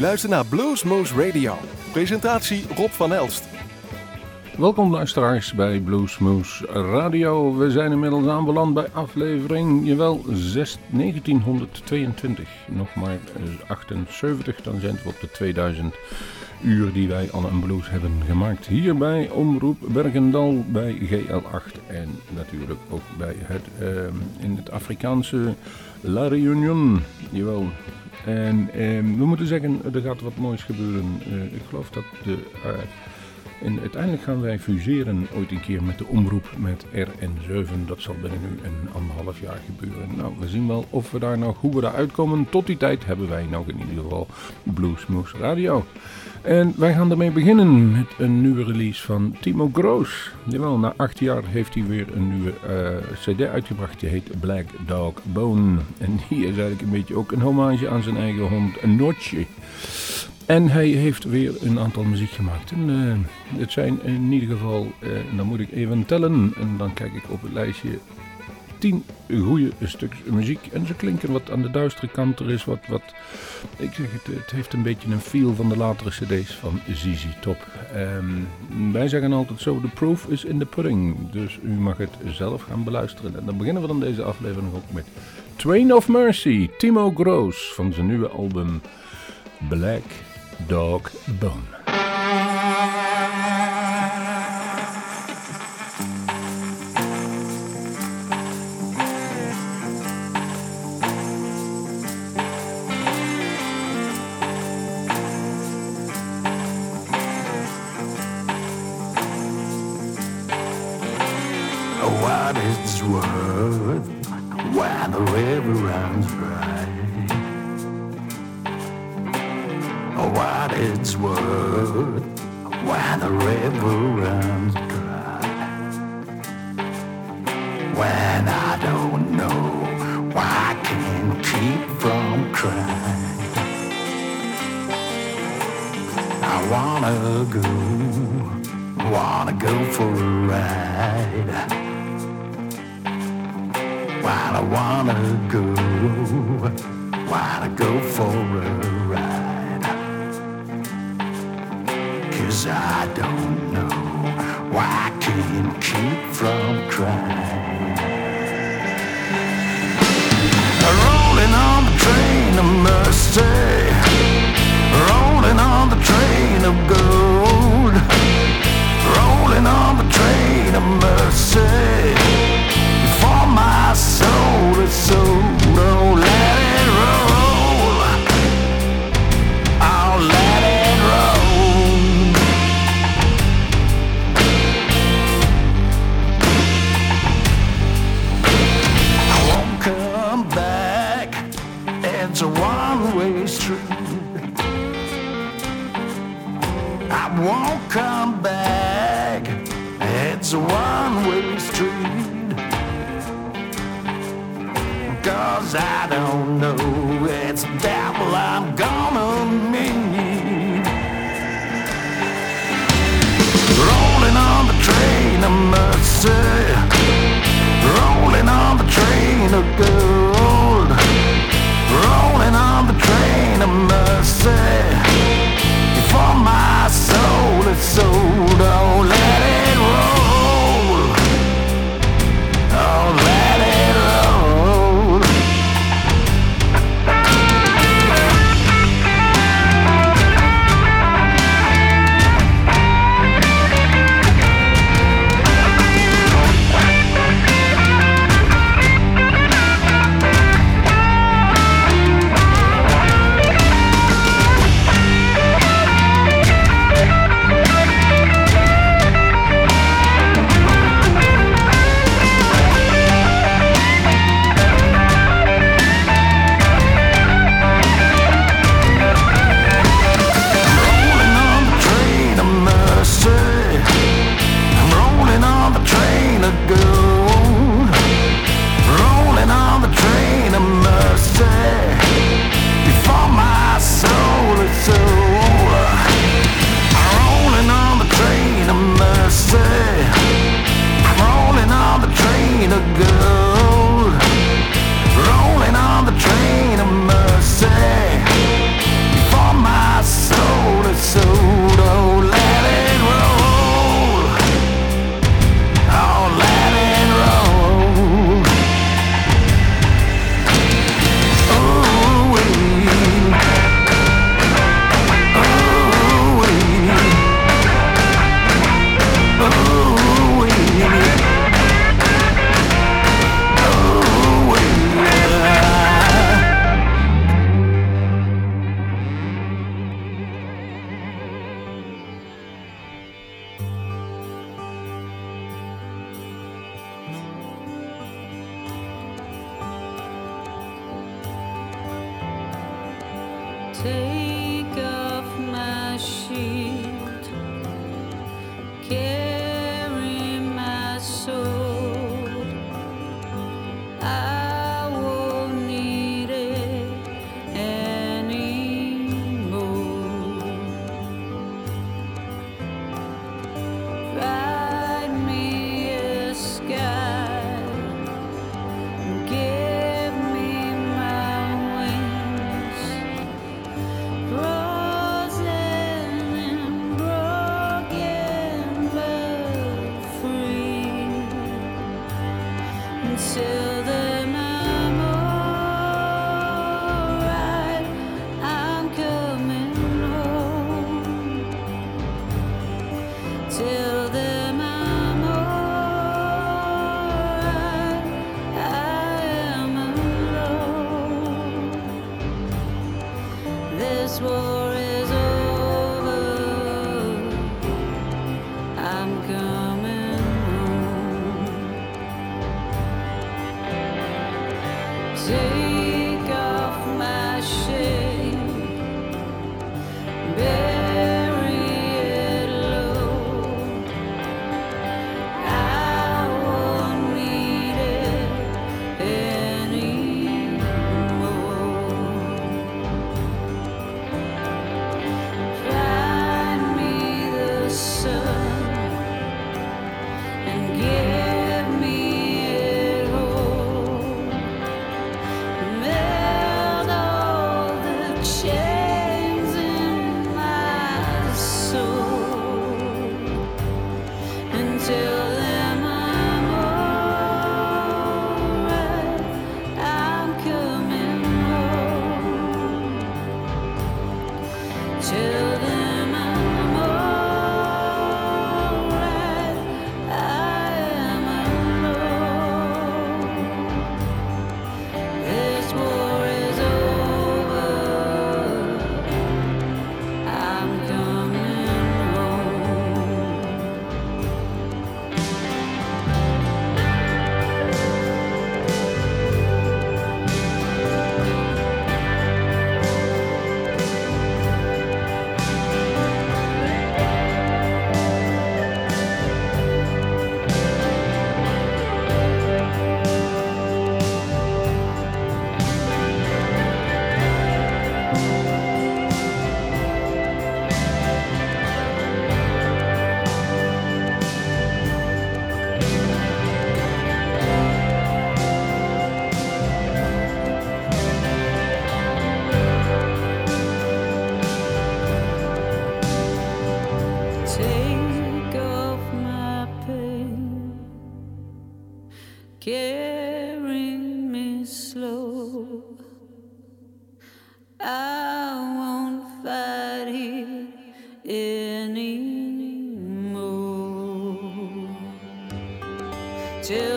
luistert naar Bluesmoose Radio. Presentatie Rob van Elst. Welkom luisteraars bij Bluesmoose Radio. We zijn inmiddels aanbeland bij aflevering, jawel, 6, 1922. Nog maar 78, eh, dan zijn we op de 2000 uur die wij aan een blues hebben gemaakt. Hier bij Omroep Bergendal, bij GL8 en natuurlijk ook bij het, uh, in het Afrikaanse La Réunion. Jawel. En uh, we moeten zeggen, er gaat wat moois gebeuren. Uh, ik geloof dat de... En uiteindelijk gaan wij fuseren ooit een keer met de omroep met RN7. Dat zal binnen nu een anderhalf jaar gebeuren. Nou, we zien wel of we daar nog, hoe we daar uitkomen. Tot die tijd hebben wij nog in ieder geval Bluesmoose Radio. En wij gaan ermee beginnen met een nieuwe release van Timo Groos. Jawel, na acht jaar heeft hij weer een nieuwe uh, cd uitgebracht. Die heet Black Dog Bone. En die is eigenlijk een beetje ook een hommage aan zijn eigen hond Notje. En hij heeft weer een aantal muziek gemaakt. En uh, het zijn in ieder geval, uh, dan moet ik even tellen. En dan kijk ik op het lijstje tien goede stukjes muziek. En ze klinken wat aan de duistere kant. Er is wat, wat ik zeg het, het heeft een beetje een feel van de latere cd's van ZZ Top. Um, wij zeggen altijd zo, the proof is in the pudding. Dus u mag het zelf gaan beluisteren. En dan beginnen we dan deze aflevering ook met Train of Mercy, Timo Groos van zijn nieuwe album Black Dog Bone. What is this world where the river runs dry? This world where the river runs dry? When I don't know why I can't keep from crying. I wanna go, wanna go for a ride. While I wanna go, wanna go for a ride. Cause I don't know why I can't keep from crying. Rolling on the train of mercy, rolling on the train of gold, rolling on the train of mercy Cause I don't know it's devil I'm gonna meet. Rolling on the train of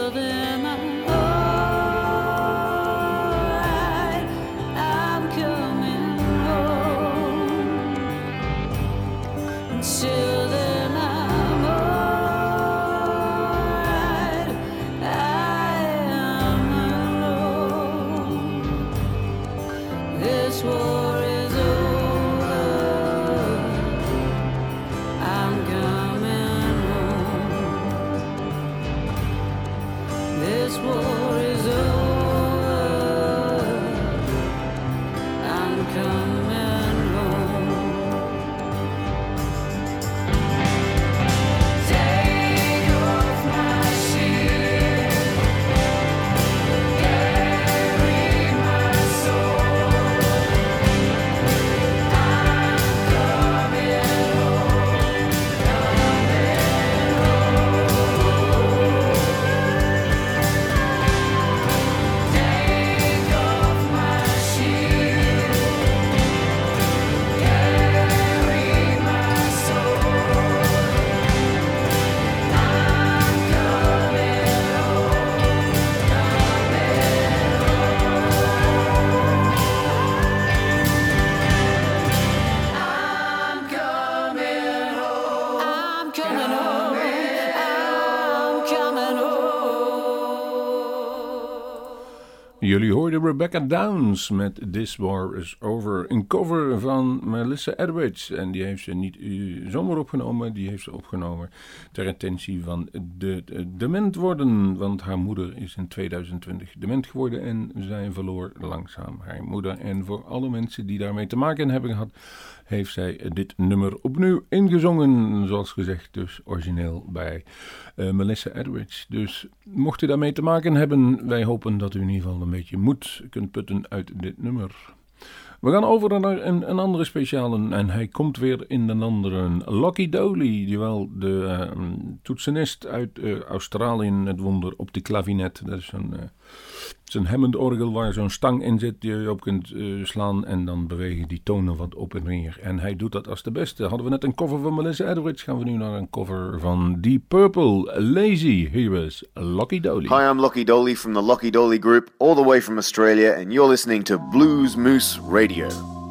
till then. I Rebecca Downs met This War Is Over. Een cover van Melissa Edwards. En die heeft ze niet uh, zomaar opgenomen, die heeft ze opgenomen ter attentie van de, de dement worden. Want haar moeder is in 2020 dement geworden en zij verloor langzaam haar moeder. En voor alle mensen die daarmee te maken hebben gehad, heeft zij dit nummer opnieuw ingezongen. Zoals gezegd, dus origineel bij uh, Melissa Edwards. Dus mocht u daarmee te maken hebben, wij hopen dat u in ieder geval een beetje moed kunt putten uit dit nummer. We gaan over naar een, een andere speciale en hij komt weer in een andere. Lucky Dolly, die wel de uh, toetsenist uit uh, Australië, het wonder op de klavinet. Dat is een is een Hammond-orgel waar zo'n stang in zit die je op kunt uh, slaan. En dan bewegen die tonen wat op en neer. En hij doet dat als de beste. Hadden we net een cover van Melissa Edwards, gaan we nu naar een cover van Deep Purple. Lazy, here is Lucky Dolly. Hi, I'm Lucky Dolly from the Lucky Dolly Group, all the way from Australia. And you're listening to Blues Moose Radio.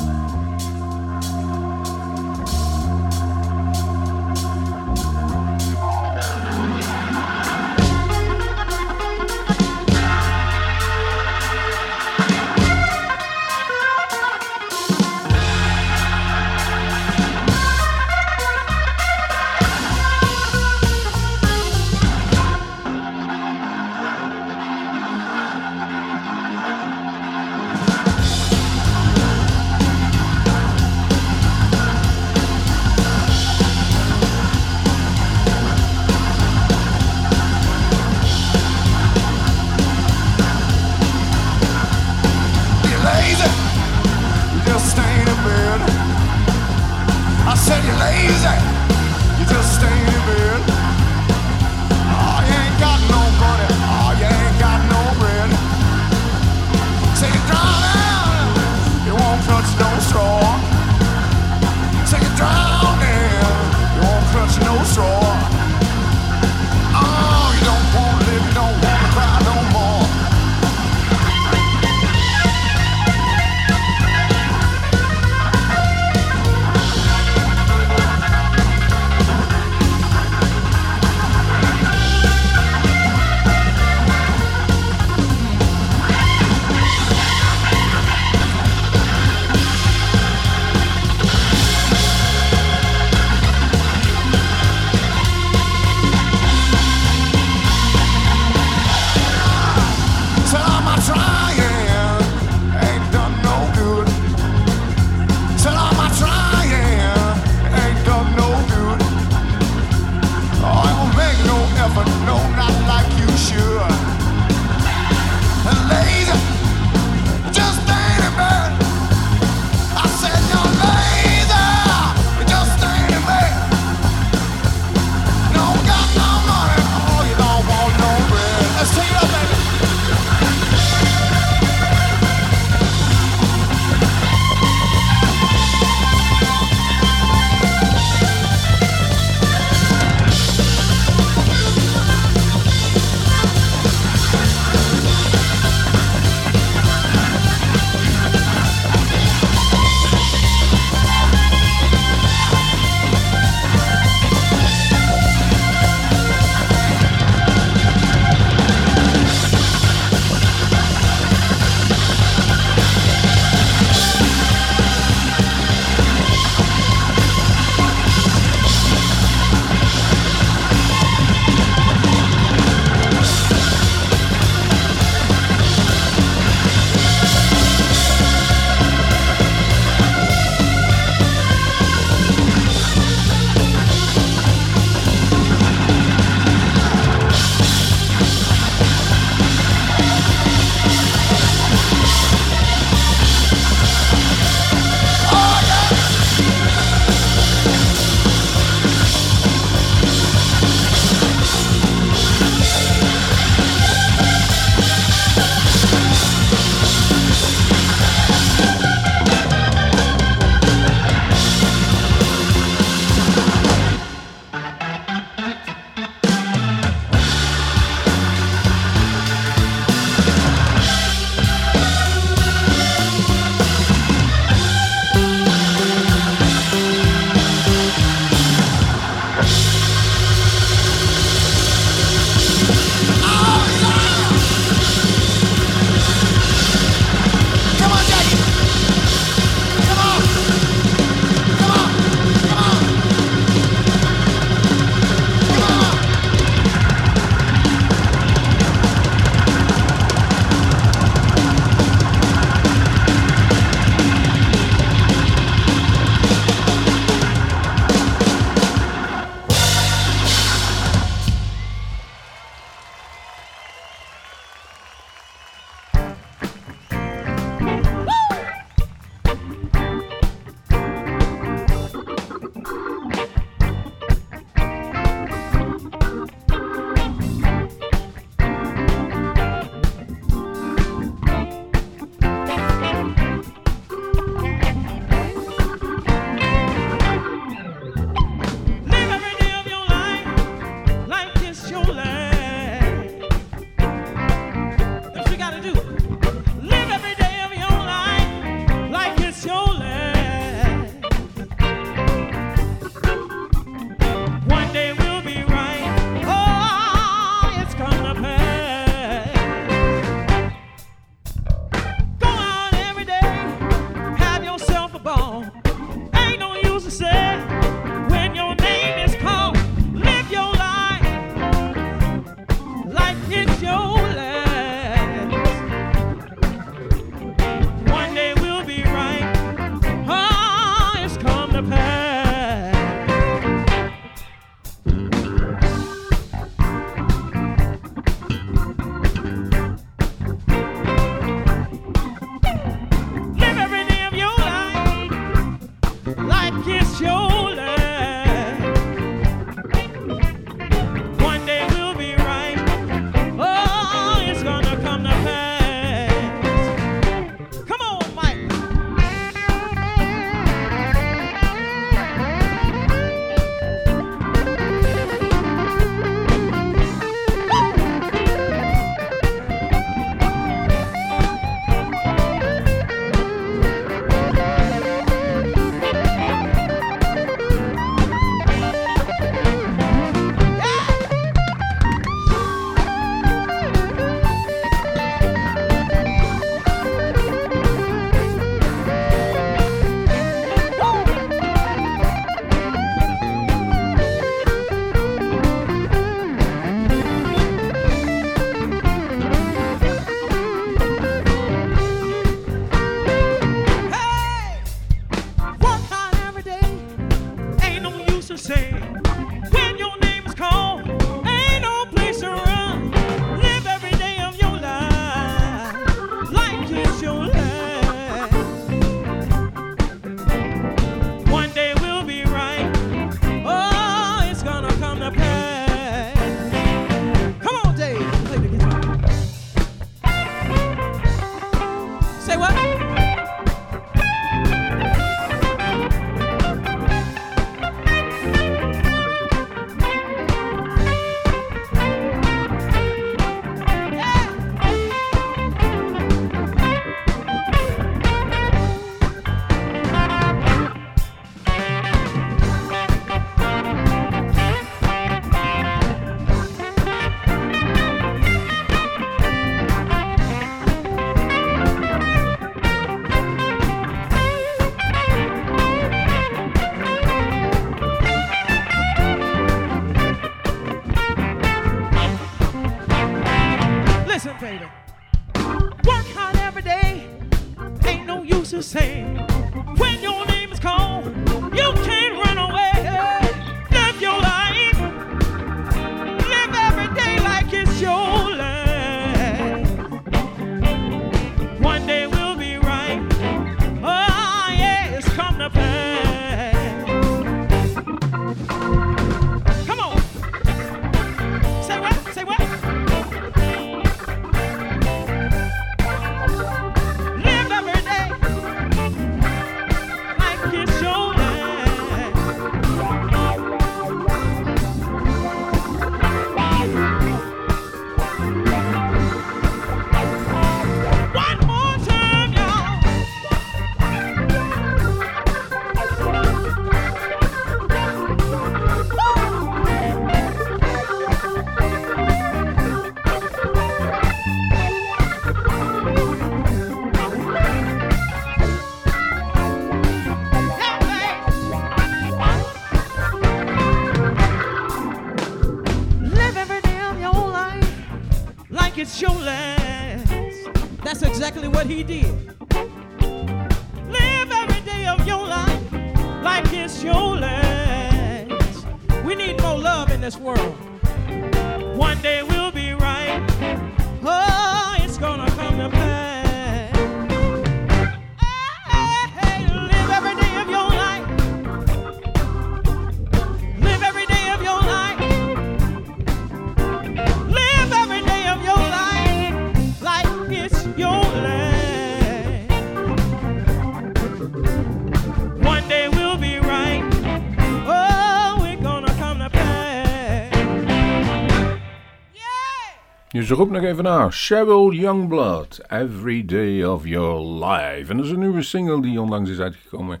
Ze roept nog even na. Cheryl Youngblood, Every Day of Your Life. En dat is een nieuwe single die onlangs is uitgekomen.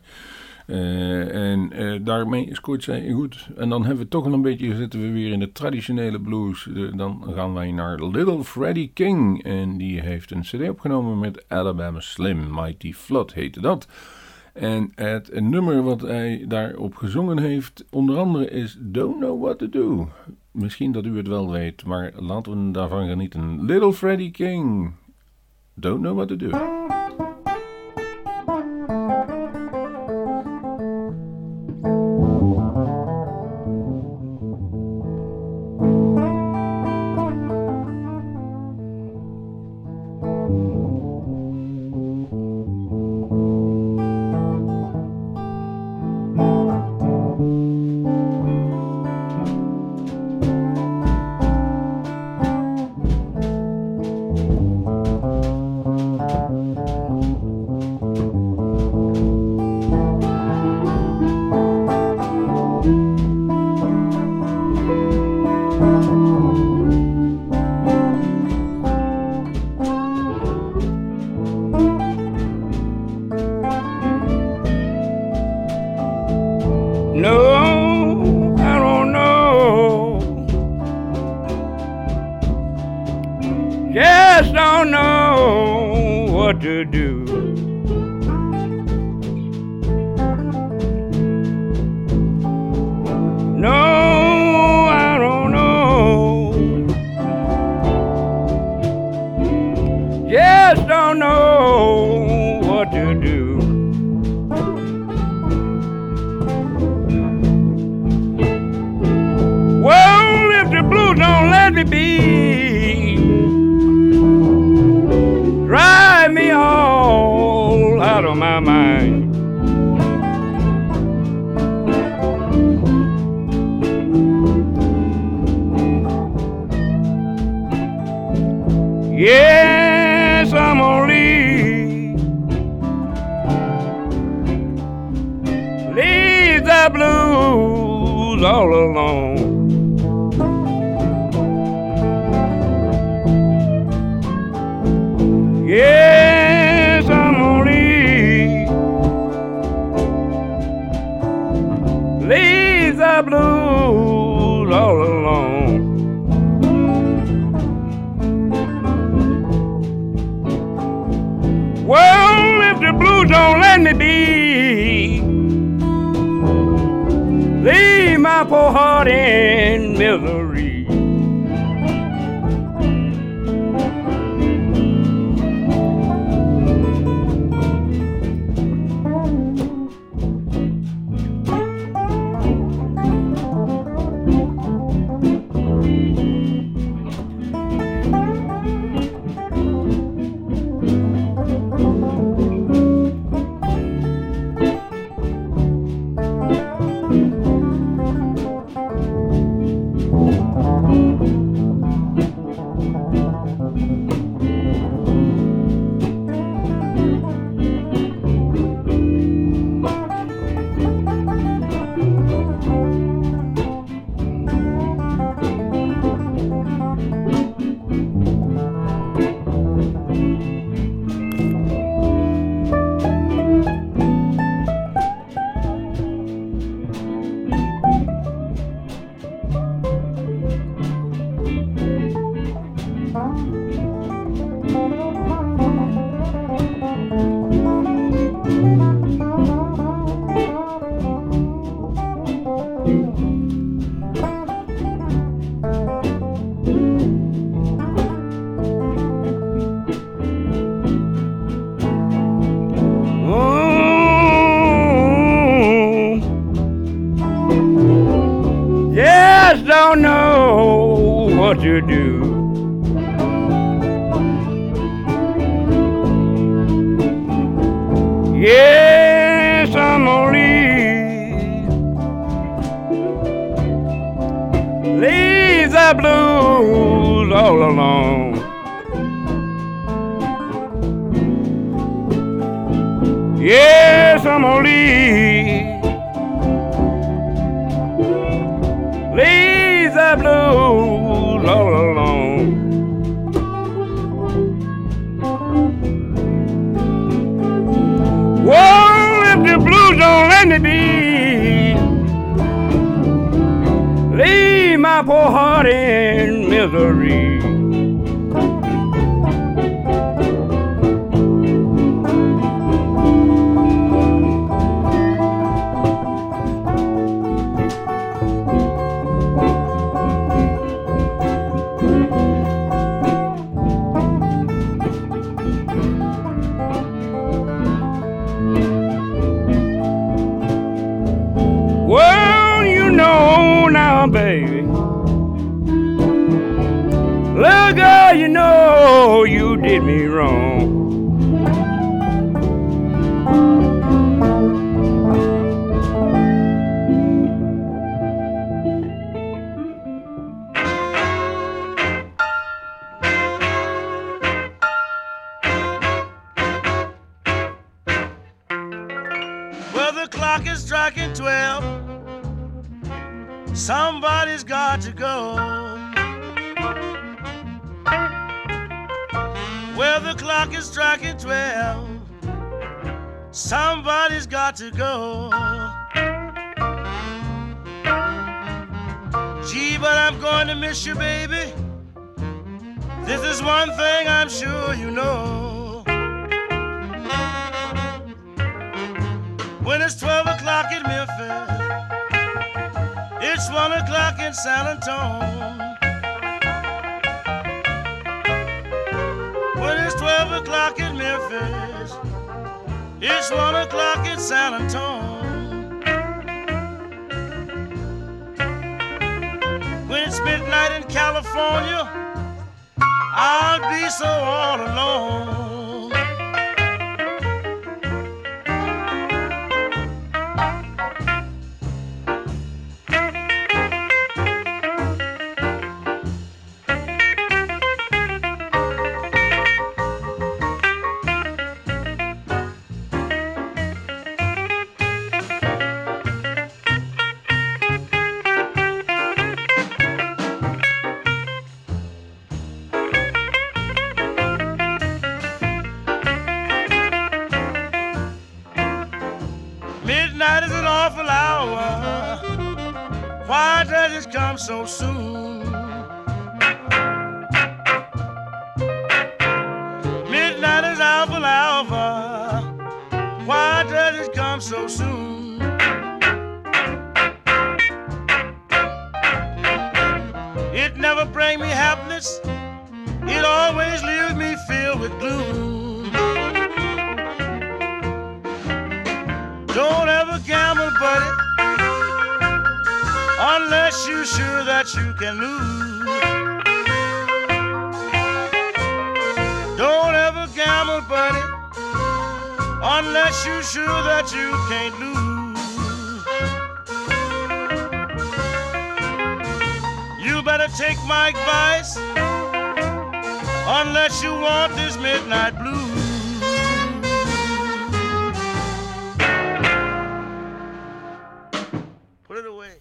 Eh, en eh, daarmee scoort zij goed. En dan hebben we toch een beetje, zitten we weer in de traditionele blues. Dan gaan wij naar Little Freddie King. En die heeft een cd opgenomen met Alabama Slim. Mighty Flood heette dat. En het nummer wat hij daarop gezongen heeft, onder andere is Don't Know What To Do. Misschien dat u het wel weet, maar laten we daarvan genieten. Little Freddie King, Don't Know What To Do. Tchau. Got to go. Gee, but I'm going to miss you, baby. This is one thing I'm sure you know. When it's 12 o'clock in Memphis, it's 1 o'clock in San Antonio. When it's 12 o'clock in Memphis, it's 1 o'clock in San Antonio. When it's midnight in California, I'll be so all alone. Why does it come so soon? Midnight is awful hour. Why does it come so soon? It never brings me happiness. It always leaves me filled with gloom. Don't ever gamble, buddy, unless you're sure that you can lose. Don't ever gamble, buddy, unless you're sure that you can't lose. You better take my advice, unless you want this midnight blues.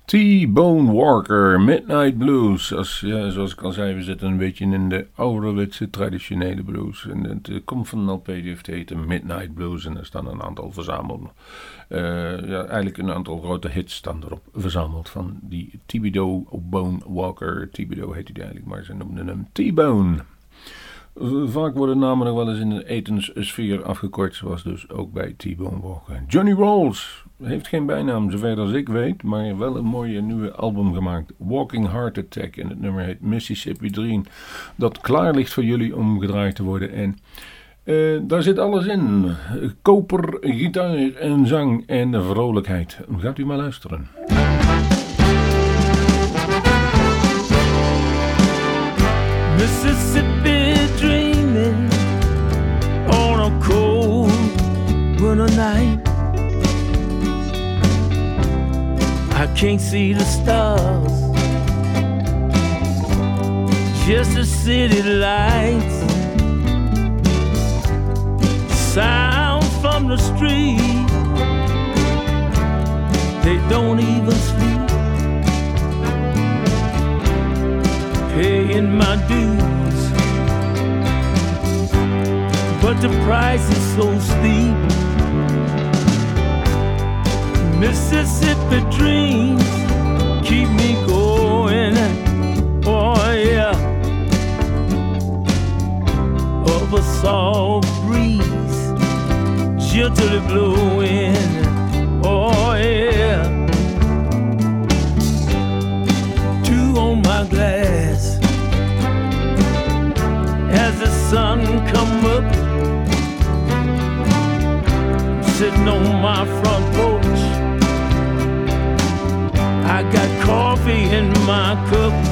T-Bone Walker, Midnight Blues. Zoals ik al zei, we zitten een beetje in de ouderwetse traditionele blues. En het eh, komt van een LP die heeft Midnight Blues. En er staan een aantal verzameld. eh, ja, eigenlijk een aantal grote hits staan erop verzameld. Van die Thibodeau Bone Walker. Thibodeau heet hij eigenlijk, maar ze noemden hem T-Bone. Vaak worden namen nog wel eens in de etenssfeer afgekort, zoals dus ook bij T-Bone Walker. Johnny Rolls heeft geen bijnaam, zover als ik weet, maar wel een mooie nieuwe album gemaakt. Walking Heart Attack en het nummer heet Mississippi Dream. Dat klaar ligt voor jullie om gedraaid te worden. En eh, daar zit alles in. Koper, gitaar en zang en vrolijkheid. Gaat u maar luisteren. Mississippi can't see the stars, just the city lights. Sound from the street, they don't even sleep. Paying my dues, but the price is so steep. Mississippi dreams keep me going. Oh, yeah. Of a soft breeze, gently blowing. Oh, yeah. Two on my glass as the sun come up sitting on my front porch. Got coffee in my cup.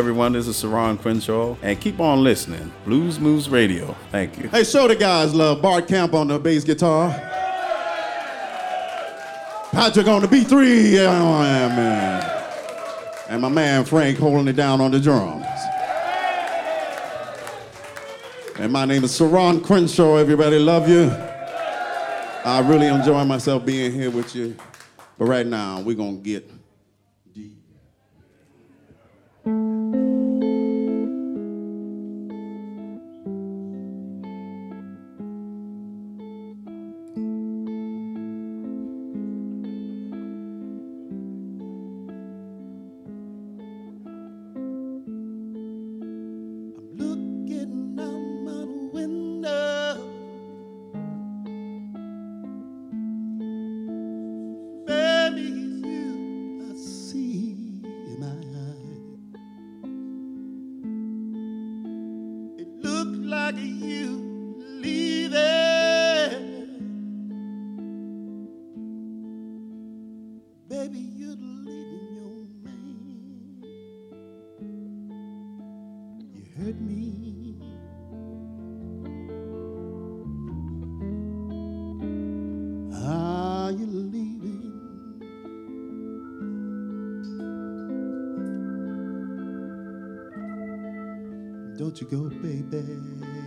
Everyone. This is Saron Crenshaw, and keep on listening. Blues Moves Radio. Thank you. Hey, show the guys love. Bart Camp on the bass guitar. Patrick on the B3. Yeah, man. And my man Frank holding it down on the drums. And my name is Saron Crenshaw. Everybody love you. I really enjoy myself being here with you. But right now, we're going to get Don't you go, baby.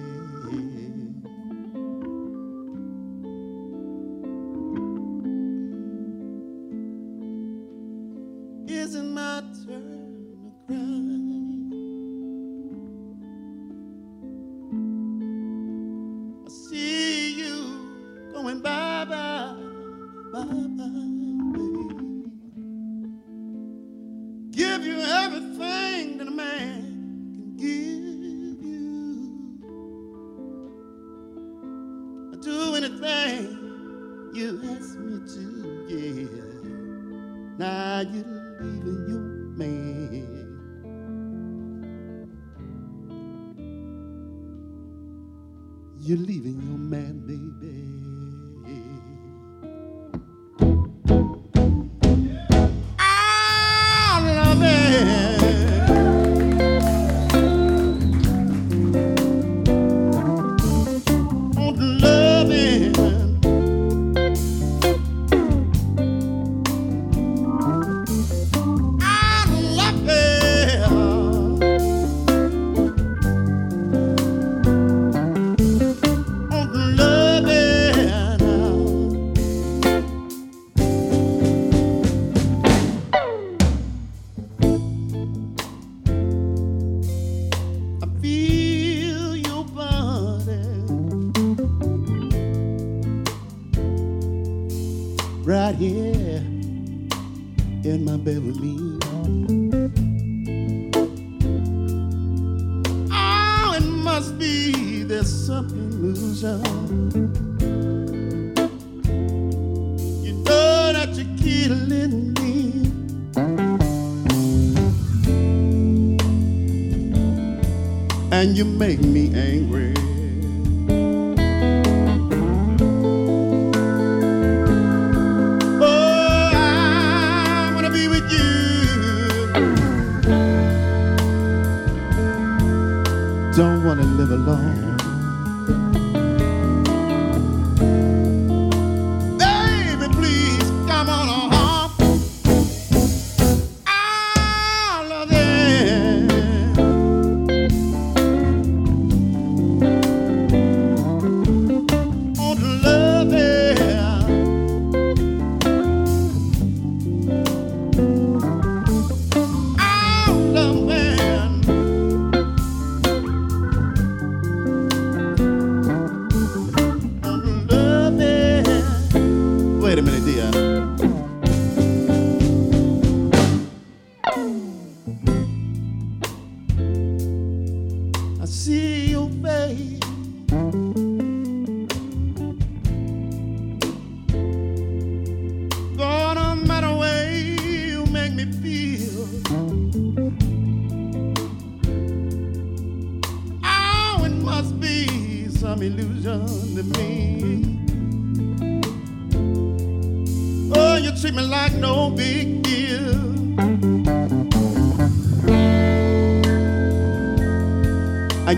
and you make me angry.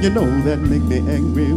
you know that make me angry.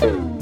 Bye.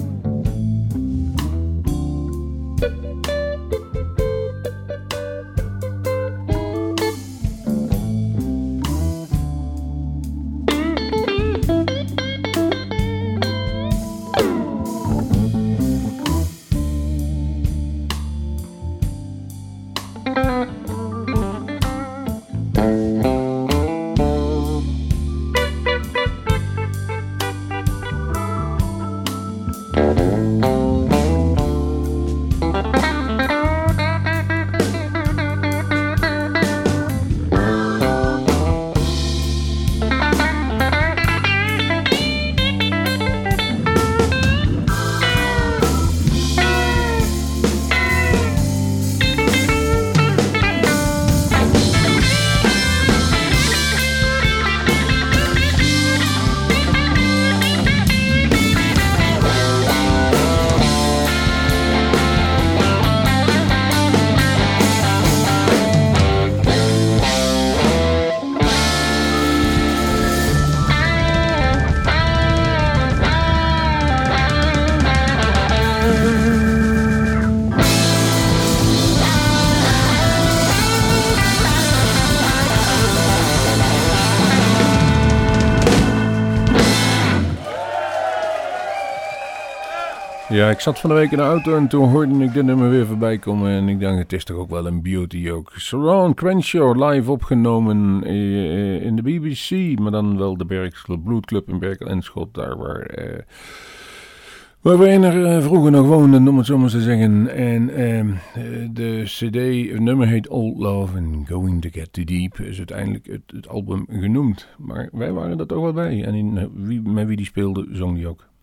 Ja, ik zat van de week in de auto en toen hoorde ik dit nummer weer voorbij komen. En ik dacht, het is toch ook wel een beauty ook. Saron Crenshaw, live opgenomen eh, in de BBC. Maar dan wel de Bloed Club in Berkel en Schot. Daar waar, eh, waar we er eh, vroeger nog woonden, om het zo maar te zeggen. En ehm, eh, de cd, het nummer heet Old Love and Going to Get Too Deep. Is uiteindelijk het, album genoemd. Maar wij waren er toch wel bij. En wie, met wie die speelde, zong die ook.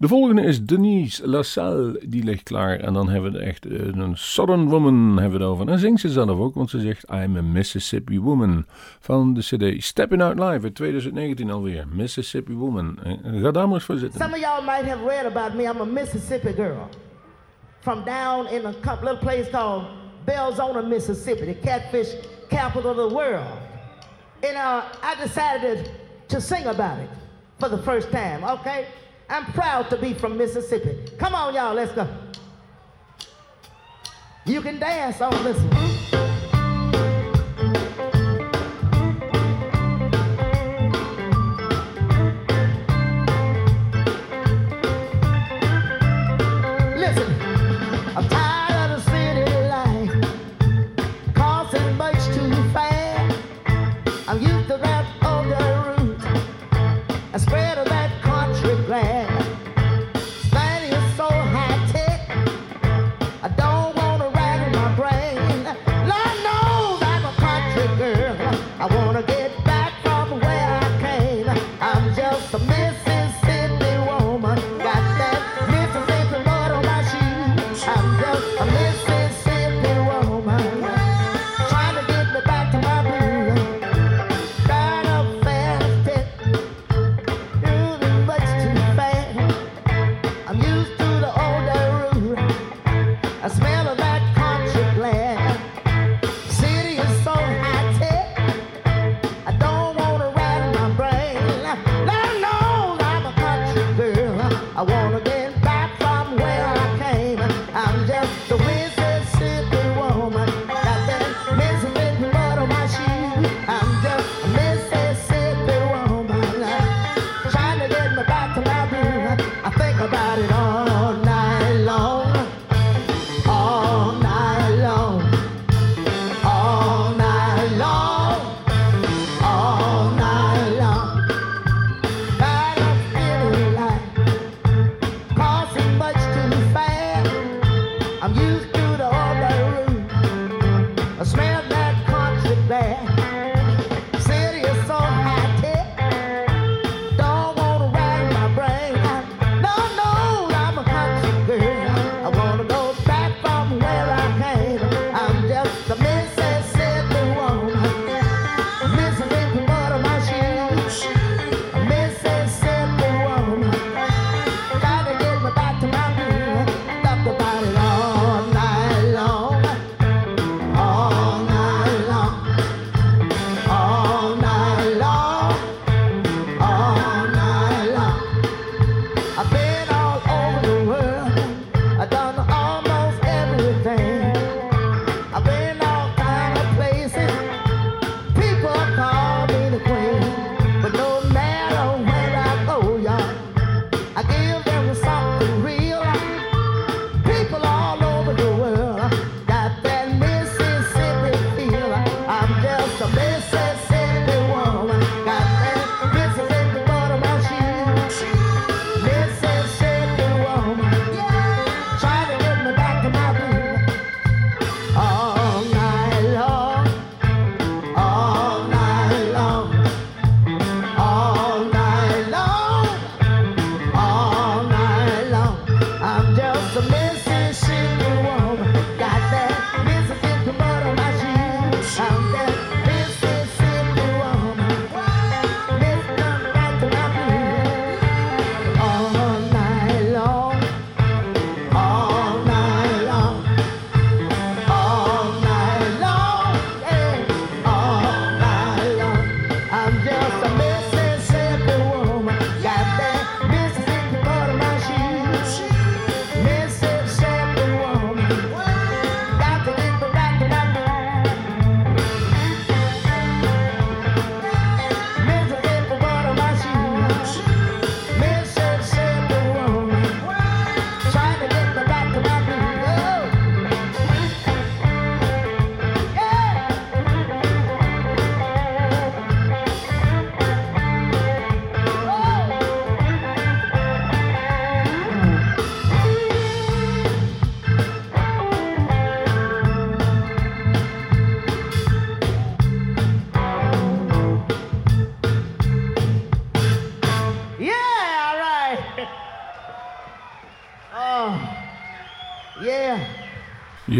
De volgende is Denise LaSalle, die ligt klaar. En dan hebben we echt eh, een Southern Woman hebben we over. En zingt ze zelf ook, want ze zegt I'm a Mississippi Woman. Van de cd Stepping Out Live uit 2019 alweer. Mississippi Woman. Eh, Ga daar maar eens voor zitten. Some of y'all might have read about me. I'm a Mississippi girl. From down in a little place called Belzona, Mississippi, the catfish capital of the world. And uh, I decided to sing about it for the first time, okay? I'm proud to be from Mississippi. Come on, y'all, let's go. You can dance on this one.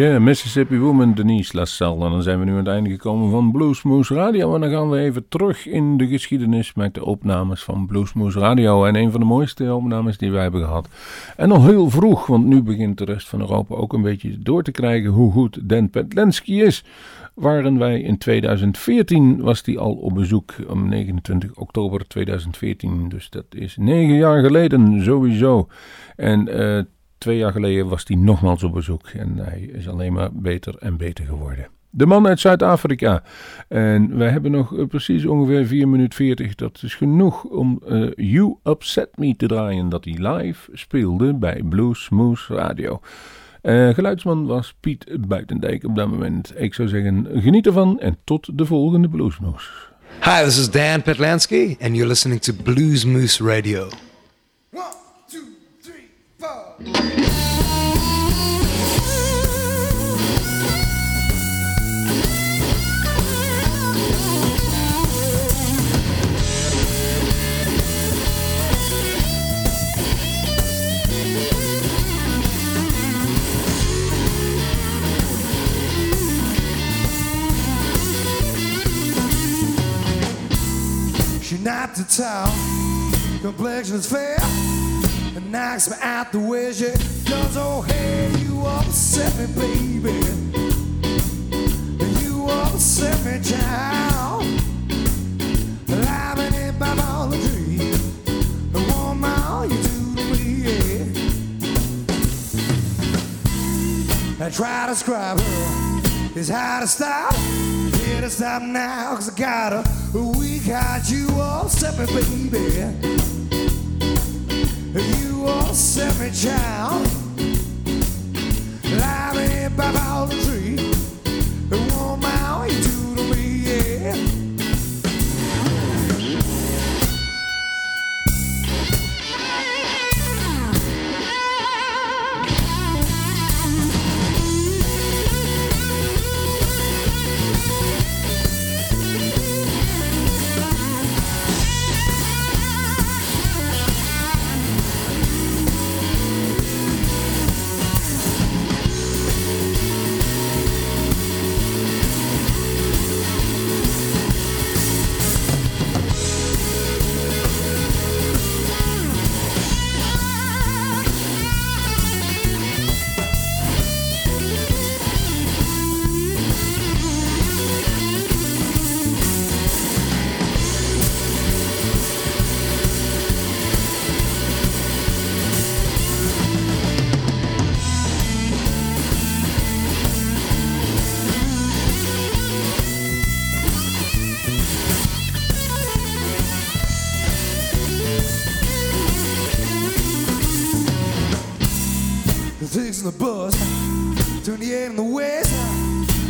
Yeah, Mississippi Woman, Denise LaSalle. En dan zijn we nu aan het einde gekomen van Bluesmoose Radio. En dan gaan we even terug in de geschiedenis met de opnames van Bluesmoose Radio. En een van de mooiste opnames die wij hebben gehad. En al heel vroeg, want nu begint de rest van Europa ook een beetje door te krijgen hoe goed Dan Petlensky is. Waren wij in 2014, was hij al op bezoek, om 29 oktober 2014. Dus dat is negen jaar geleden sowieso. En... Uh, Twee jaar geleden was hij nogmaals op bezoek en hij is alleen maar beter en beter geworden. De man uit Zuid-Afrika. En wij hebben nog eh, precies ongeveer 4 minuten 40. Dat is genoeg om uh, You Upset Me te draaien. Dat hij live speelde bij Blues Moose Radio. Uh, geluidsman was Piet Buitendijk op dat moment. Ik zou zeggen, geniet ervan en tot de volgende Bluesmoose. Hi, this is Dan Petlansky and you're listening to Blues Moose Radio. She not to town, complexion is fair and knocks me out the way she does. Oh, hey, you upset me, baby. You upset me, child. Living in my tree. The woman you do to me, yeah. I try to describe her. It's hard to stop. Here to stop now, cause I got her. We got you upset me, baby. You are semi-child Live by the tree. Eight in the west.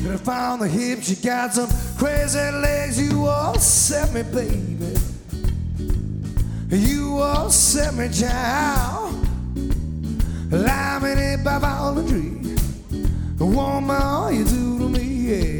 And I found the hips. you got some crazy legs. You all set me, baby. You all set me, child. Lying in by all the tree. Woman you do to me, yeah.